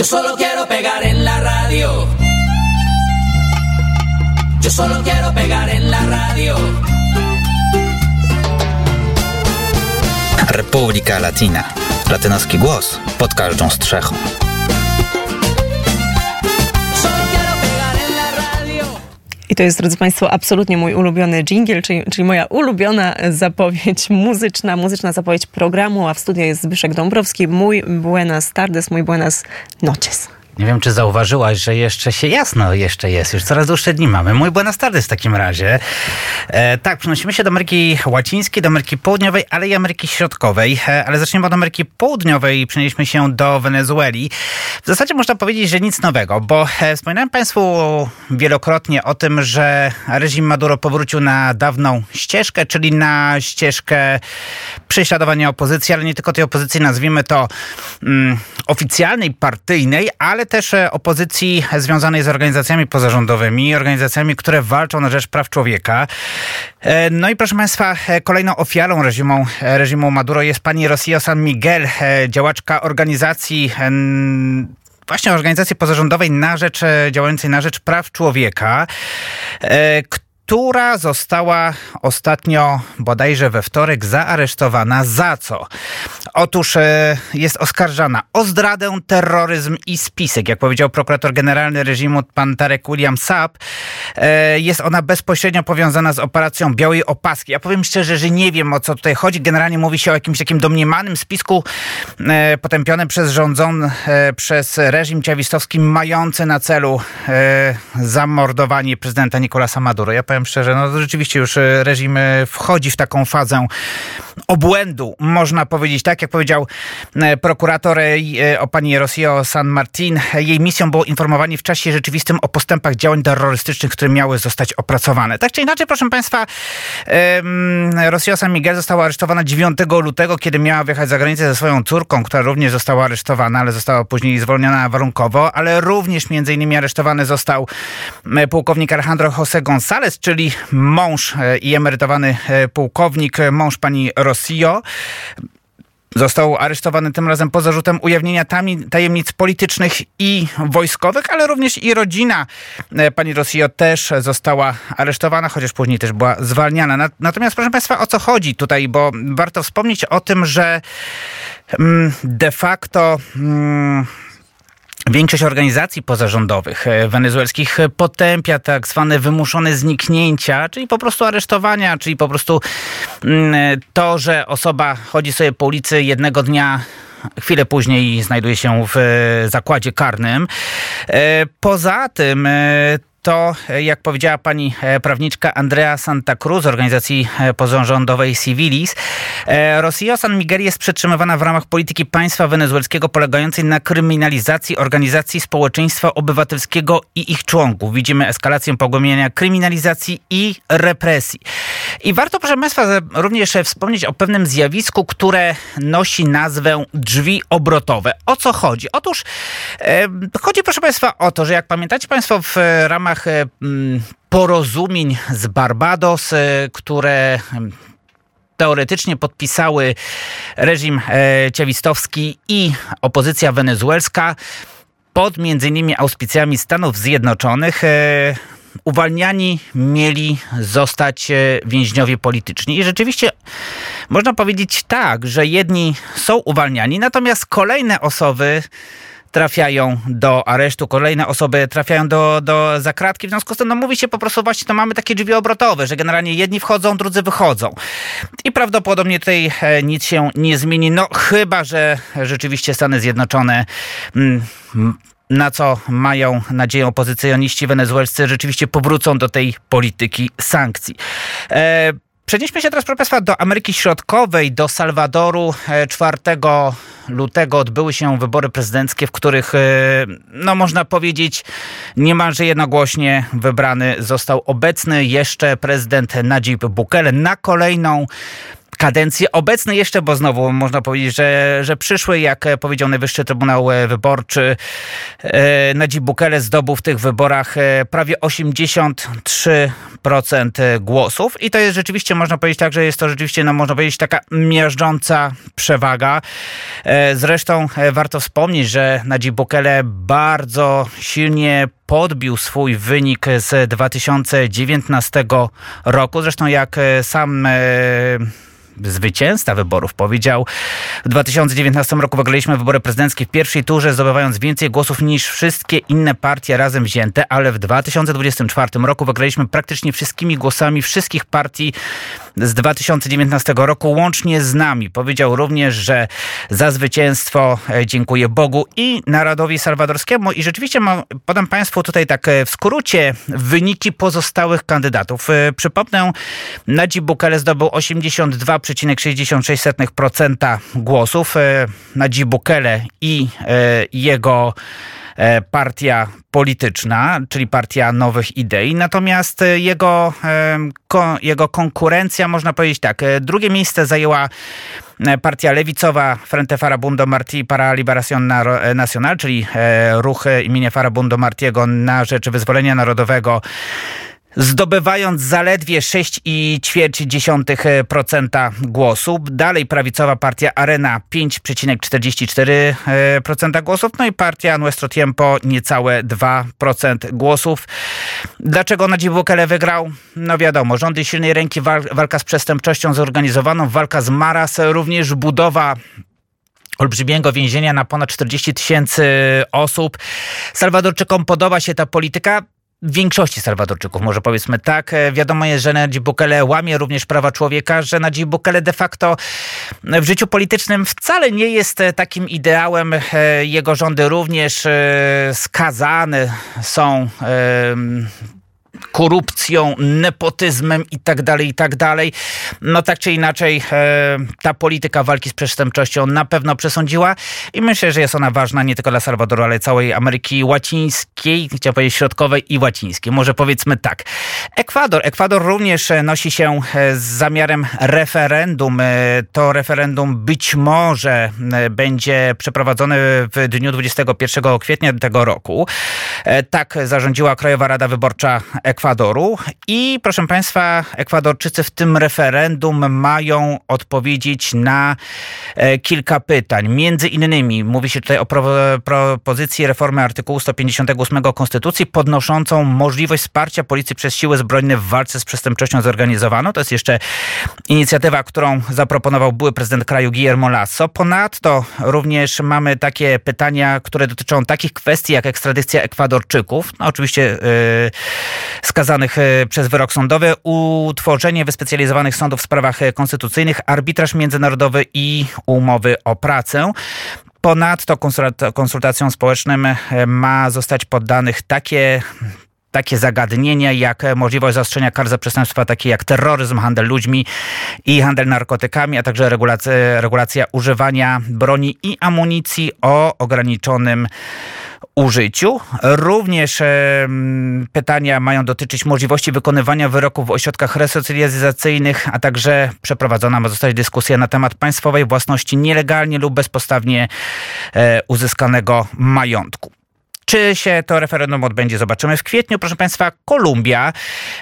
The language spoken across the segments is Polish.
Yo solo quiero pegar en la radio. Yo solo quiero pegar en la radio. Republika Latina. Latynoski głos pod każdą strzechą. I to jest, drodzy Państwo, absolutnie mój ulubiony jingle, czyli, czyli moja ulubiona zapowiedź muzyczna, muzyczna zapowiedź programu, a w studiu jest Zbyszek Dąbrowski. Mój buenas tardes, mój buenas noches. Nie wiem, czy zauważyłaś, że jeszcze się jasno jeszcze jest. Już coraz dłuższe dni mamy. Mój Buenos Tardes w takim razie. E, tak, przenosimy się do Ameryki Łacińskiej, do Ameryki Południowej, ale i Ameryki Środkowej. E, ale zaczniemy od Ameryki Południowej i przenieśmy się do Wenezueli. W zasadzie można powiedzieć, że nic nowego, bo e, wspominałem Państwu wielokrotnie o tym, że reżim Maduro powrócił na dawną ścieżkę, czyli na ścieżkę prześladowania opozycji, ale nie tylko tej opozycji, nazwijmy to mm, oficjalnej, partyjnej, ale też e, opozycji związanej z organizacjami pozarządowymi, organizacjami, które walczą na rzecz praw człowieka. E, no i proszę Państwa, e, kolejną ofiarą reżimu, reżimu Maduro jest pani Rocio San Miguel, działaczka organizacji właśnie organizacji pozarządowej na rzecz, działającej na rzecz praw człowieka, która została ostatnio, bodajże we wtorek, zaaresztowana. Za co? Otóż e, jest oskarżana o zdradę, terroryzm i spisek. Jak powiedział prokurator generalny reżimu pan Tarek William Saab, e, jest ona bezpośrednio powiązana z operacją Białej Opaski. Ja powiem szczerze, że nie wiem o co tutaj chodzi. Generalnie mówi się o jakimś takim domniemanym spisku e, potępionym przez rządzony przez reżim ciawistowski mający na celu zamordowanie prezydenta Nicolasa Maduro. Ja powiem powiem szczerze, no rzeczywiście już e, reżim e, wchodzi w taką fazę obłędu, można powiedzieć tak, jak powiedział e, prokurator o pani Rosio San Martin. Jej misją było informowanie w czasie rzeczywistym o postępach działań terrorystycznych, które miały zostać opracowane. Tak czy inaczej, proszę państwa, Rosio San Miguel została aresztowana 9 lutego, kiedy miała wyjechać za granicę ze swoją córką, która również została aresztowana, ale została później zwolniona warunkowo, ale również między innymi aresztowany został pułkownik Alejandro José González, czyli mąż e, i emerytowany e, pułkownik, e, mąż pani Rossio. Został aresztowany tym razem pod zarzutem ujawnienia tajemnic politycznych i wojskowych, ale również i rodzina pani Rossio też została aresztowana, chociaż później też była zwalniana. Natomiast proszę Państwa, o co chodzi tutaj, bo warto wspomnieć o tym, że mm, de facto mm, Większość organizacji pozarządowych e, wenezuelskich potępia tak zwane wymuszone zniknięcia, czyli po prostu aresztowania, czyli po prostu mm, to, że osoba chodzi sobie po ulicy jednego dnia chwilę później znajduje się w e, zakładzie karnym. E, poza tym to, jak powiedziała pani e, prawniczka Andrea Santa Cruz z organizacji e, pozarządowej Civilis, e, Rosja San Miguel jest przetrzymywana w ramach polityki państwa wenezuelskiego polegającej na kryminalizacji organizacji społeczeństwa obywatelskiego i ich członków. Widzimy eskalację pogłębiania kryminalizacji i represji. I warto, proszę Państwa, również wspomnieć o pewnym zjawisku, które nosi nazwę drzwi obrotowe. O co chodzi? Otóż chodzi, proszę Państwa, o to, że jak pamiętacie Państwo w ramach ramach e, porozumień z Barbados, e, które teoretycznie podpisały reżim e, ciawistowski i opozycja wenezuelska pod między innymi auspicjami Stanów Zjednoczonych uwalniani mieli zostać więźniowie polityczni. I rzeczywiście można powiedzieć tak, że jedni są uwalniani, natomiast kolejne osoby trafiają do aresztu, kolejne osoby trafiają do, do zakratki. W związku z tym no, mówi się po prostu właśnie, to mamy takie drzwi obrotowe, że generalnie jedni wchodzą, drudzy wychodzą. I prawdopodobnie tutaj e, nic się nie zmieni, no chyba, że rzeczywiście Stany Zjednoczone mm, na co mają nadzieję opozycjoniści wenezuelscy, rzeczywiście powrócą do tej polityki sankcji. E, Przenieśmy się teraz, proszę Państwa, do Ameryki Środkowej, do Salwadoru. 4 e, lutego odbyły się wybory prezydenckie, w których, e, no można powiedzieć, niemalże jednogłośnie wybrany został obecny jeszcze prezydent Najib Bukele na kolejną kadencję. Obecny jeszcze, bo znowu można powiedzieć, że, że przyszły, jak powiedział Najwyższy Trybunał Wyborczy, Najib Bukele zdobył w tych wyborach prawie 83% głosów i to jest rzeczywiście, można powiedzieć tak, że jest to rzeczywiście, no można powiedzieć, taka miażdżąca przewaga. Zresztą warto wspomnieć, że Najib Bukele bardzo silnie podbił swój wynik z 2019 roku. Zresztą jak sam zwycięzca wyborów powiedział, w 2019 roku wygraliśmy wybory prezydenckie w pierwszej turze, zdobywając więcej głosów niż wszystkie inne partie razem wzięte, ale w 2024 roku wygraliśmy praktycznie wszystkimi głosami wszystkich partii z 2019 roku, łącznie z nami. Powiedział również, że za zwycięstwo e, dziękuję Bogu i narodowi salwadorskiemu. I rzeczywiście mam, podam Państwu tutaj tak e, w skrócie wyniki pozostałych kandydatów. E, przypomnę, Najib Bukele zdobył 82,66% głosów. Najib Bukele i jego E, partia polityczna, czyli partia nowych idei. Natomiast e, jego, e, jego konkurencja, można powiedzieć tak, drugie miejsce zajęła partia lewicowa Frente Farabundo Martí para Liberación Nacional, czyli ruch imienia Farabundo Martiego na rzecz wyzwolenia narodowego zdobywając zaledwie 6,4% głosów. Dalej prawicowa partia Arena 5,44% głosów, no i partia Nuestro Tiempo niecałe 2% głosów. Dlaczego Nadzib Bukele wygrał? No wiadomo, rządy silnej ręki, walka z przestępczością zorganizowaną, walka z Maras, również budowa olbrzymiego więzienia na ponad 40 tysięcy osób. Salwadorczykom podoba się ta polityka większości Salwadorczyków, może powiedzmy tak. E, wiadomo jest, że Nadzib Bukele łamie również prawa człowieka, że Nadzib Bukele de facto w życiu politycznym wcale nie jest e, takim ideałem. E, jego rządy również skazane są korupcją, nepotyzmem i tak dalej, i tak dalej. No tak czy inaczej e, ta polityka walki z przestępczością na pewno przesądziła i myślę, że jest ona ważna nie tylko dla Salwadoru, ale całej Ameryki Łacińskiej, chciałbym powiedzieć środkowej i łacińskiej. Może powiedzmy tak. Ekwador. Ekwador również nosi się e, z zamiarem referendum. E, to referendum być może e, będzie przeprowadzone w dniu 21 kwietnia tego roku. Tak zarządziła Krajowa Rada Wyborcza Ekwadoru i proszę Państwa, Ekwadorczycy w tym referendum mają odpowiedzieć na e, kilka pytań. Między innymi mówi się tutaj o propozycji reformy artykułu 158 Konstytucji podnoszącą możliwość wsparcia policji przez siły zbrojne w walce z przestępczością zorganizowaną. To jest jeszcze inicjatywa, którą zaproponował były prezydent kraju Guillermo Lasso. Ponadto również mamy takie pytania, które dotyczą takich kwestii jak ekstradycja Ekwadorczyków. No oczywiście yy, skazanych e, przez wyrok sądowy, utworzenie wyspecjalizowanych sądów w sprawach e, konstytucyjnych, arbitraż międzynarodowy i umowy o pracę. Ponadto konsultacjom społecznym e, ma zostać poddanych takie takie zagadnienia jak możliwość zaostrzenia kar za przestępstwa takie jak terroryzm, handel ludźmi i handel narkotykami, a także regulacja, regulacja używania broni i amunicji o ograniczonym użyciu. Również e, pytania mają dotyczyć możliwości wykonywania wyroków w ośrodkach resocjalizacyjnych, a także przeprowadzona ma zostać dyskusja na temat państwowej własności nielegalnie lub bezpostawnie e, uzyskanego majątku. Czy się to referendum odbędzie, zobaczymy w kwietniu. Proszę Państwa, Kolumbia.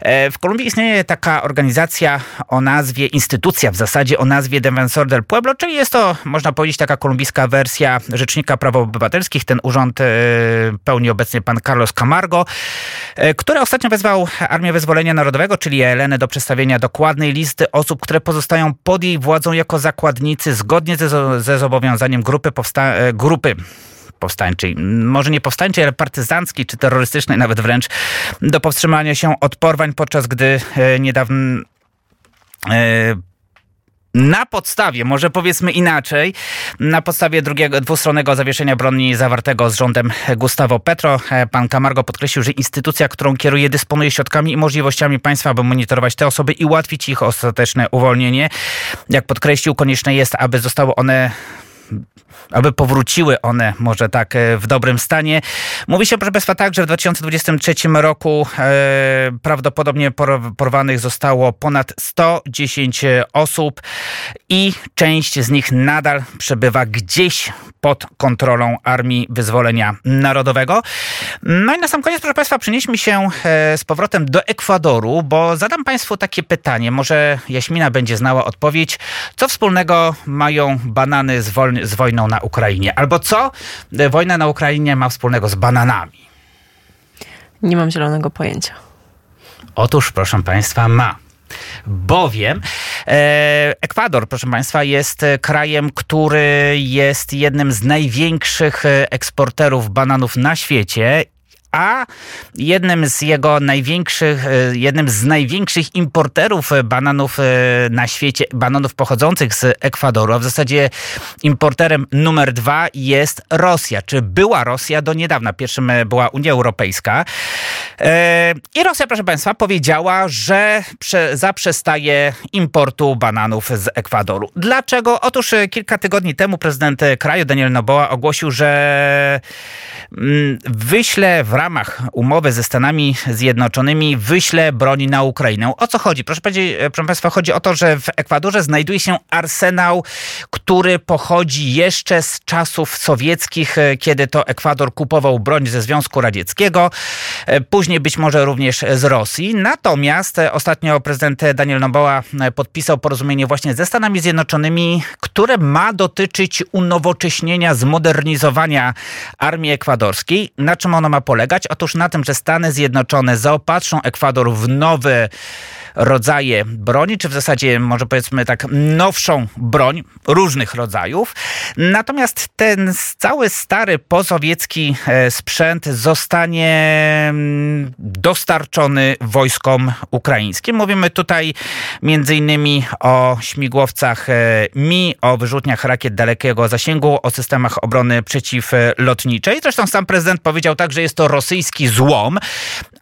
E, w Kolumbii istnieje taka organizacja o nazwie, instytucja w zasadzie o nazwie Defensor del Pueblo, czyli jest to, można powiedzieć, taka kolumbijska wersja Rzecznika Praw Obywatelskich. Ten urząd e, pełni obecnie pan Carlos Camargo, e, który ostatnio wezwał Armię Wyzwolenia Narodowego, czyli ELN, do przedstawienia dokładnej listy osób, które pozostają pod jej władzą jako zakładnicy, zgodnie ze, ze zobowiązaniem grupy, powsta- grupy powstańczej, może nie powstańczej, ale partyzanckiej czy terrorystycznej nawet wręcz, do powstrzymania się od porwań, podczas gdy e, niedawno e, na podstawie, może powiedzmy inaczej, na podstawie drugiego, dwustronnego zawieszenia broni zawartego z rządem Gustavo Petro, e, pan Camargo podkreślił, że instytucja, którą kieruje, dysponuje środkami i możliwościami państwa, aby monitorować te osoby i ułatwić ich ostateczne uwolnienie. Jak podkreślił, konieczne jest, aby zostały one aby powróciły one może tak e, w dobrym stanie. Mówi się, proszę Państwa, tak, że w 2023 roku e, prawdopodobnie porwanych zostało ponad 110 osób i część z nich nadal przebywa gdzieś pod kontrolą Armii Wyzwolenia Narodowego. No i na sam koniec, proszę Państwa, przenieśmy się e, z powrotem do Ekwadoru, bo zadam Państwu takie pytanie. Może Jaśmina będzie znała odpowiedź. Co wspólnego mają banany z, z wojną na Ukrainie? Albo co wojna na Ukrainie ma wspólnego z bananami? Nie mam zielonego pojęcia. Otóż, proszę Państwa, ma bowiem e, Ekwador, proszę Państwa, jest krajem, który jest jednym z największych eksporterów bananów na świecie a jednym z jego największych, e, jednym z największych importerów bananów e, na świecie, bananów pochodzących z Ekwadoru, a w zasadzie importerem numer dwa jest Rosja, czy była Rosja do niedawna. Pierwszym e, była Unia Europejska. I Rosja, proszę Państwa, powiedziała, że zaprzestaje importu bananów z Ekwadoru. Dlaczego? Otóż kilka tygodni temu prezydent kraju Daniel Noboa ogłosił, że mm, wyśle w ramach umowy ze Stanami Zjednoczonymi wyśle broni na Ukrainę. O co chodzi? Proszę, proszę Państwa, chodzi o to, że w Ekwadorze znajduje się arsenał, który pochodzi jeszcze z czasów sowieckich, e, kiedy to Ekwador kupował broń ze Związku Radzieckiego, e, później być może również z Rosji. Natomiast e, ostatnio prezydent Daniel Noboa podpisał porozumienie właśnie ze Stanami Zjednoczonymi, które ma dotyczyć unowocześnienia, zmodernizowania armii ekwadorskiej. Na czym ono ma polegać? Polegać? Otóż na tym, że Stany Zjednoczone zaopatrzą Ekwador w nowe rodzaje broni, czy w zasadzie może powiedzmy tak nowszą broń różnych rodzajów. Natomiast ten cały stary posowiecki e, sprzęt zostanie mm, dostarczony wojskom ukraińskim. Mówimy tutaj między innymi o śmigłowcach e, Mi, o wyrzutniach rakiet dalekiego zasięgu, o systemach obrony przeciwlotniczej. Zresztą sam prezydent powiedział tak, że jest to rosyjski złom,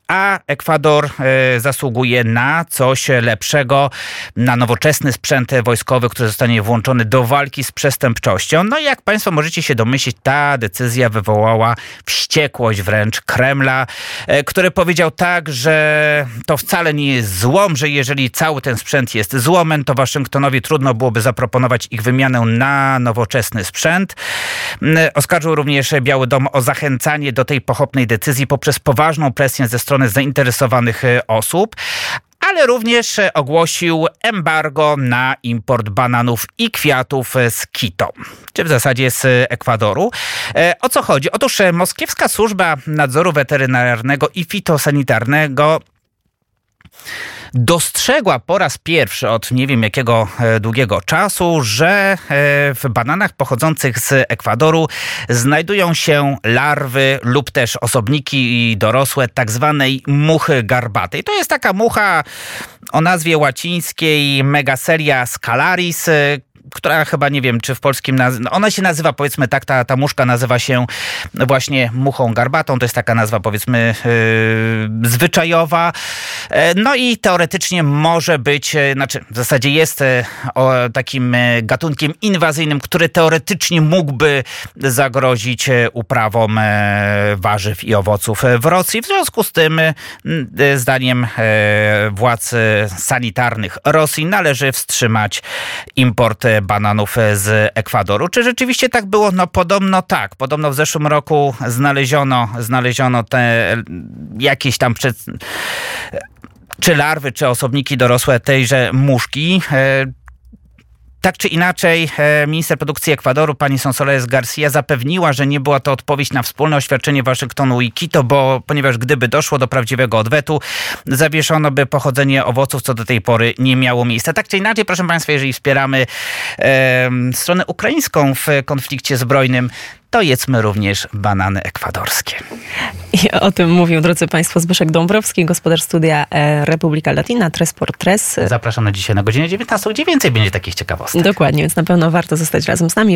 a Ekwador e, zasługuje na coś lepszego, na nowoczesny sprzęt wojskowy, który zostanie włączony do walki z przestępczością. No i jak Państwo możecie się domyślić, ta decyzja wywołała wściekłość wręcz Kremla, e, który powiedział tak, że to wcale nie jest złom, że jeżeli cały ten sprzęt jest złomem, to Waszyngtonowi trudno byłoby zaproponować ich wymianę na nowoczesny sprzęt. Oskarżył również Biały Dom o zachęcanie do tej pochopnej decyzji poprzez poważną presję ze strony strony zainteresowanych e, osób, ale również e, ogłosił embargo na import bananów i kwiatów z Quito, czy w zasadzie z Ekwadoru. E, o co chodzi? Otóż Moskiewska Służba Nadzoru Weterynarnego i Fitosanitarnego dostrzegła po raz pierwszy od nie wiem jakiego e, długiego czasu, że e, w bananach pochodzących z Ekwadoru znajdują się larwy lub też osobniki dorosłe tak zwanej muchy garbatej. To jest taka mucha o nazwie łacińskiej Megaseria scalaris, która chyba nie wiem, czy w polskim. Naz- no, ona się nazywa, powiedzmy tak, ta, ta muszka nazywa się właśnie muchą garbatą. To jest taka nazwa, powiedzmy, yy, zwyczajowa. E, no i teoretycznie może być, e, znaczy w zasadzie jest e, takim gatunkiem inwazyjnym, który teoretycznie mógłby zagrozić uprawom warzyw i owoców w Rosji. W związku z tym, zdaniem władz sanitarnych Rosji, należy wstrzymać import bananów z Ekwadoru. Czy rzeczywiście tak było? No podobno tak. Podobno w zeszłym roku znaleziono, znaleziono te jakieś tam przed czy larwy, czy osobniki dorosłe tejże muszki. Tak czy inaczej, e, minister produkcji Ekwadoru, pani Sonsoles Garcia, zapewniła, że nie była to odpowiedź na wspólne oświadczenie Waszyngtonu i Quito, bo ponieważ gdyby doszło do prawdziwego odwetu, zawieszono by pochodzenie owoców, co do tej pory nie miało miejsca. Tak czy inaczej, proszę Państwa, jeżeli wspieramy e, stronę ukraińską w konflikcie zbrojnym, to jedzmy również banany ekwadorskie. I o tym mówił, drodzy Państwo, Zbyszek Dąbrowski, gospodarz studia e, Republika Latina, Tres por Tres. Zapraszam na dzisiaj na godzinę 19, gdzie więcej będzie takich ciekawostek. Dokładnie, więc na pewno warto zostać razem z nami.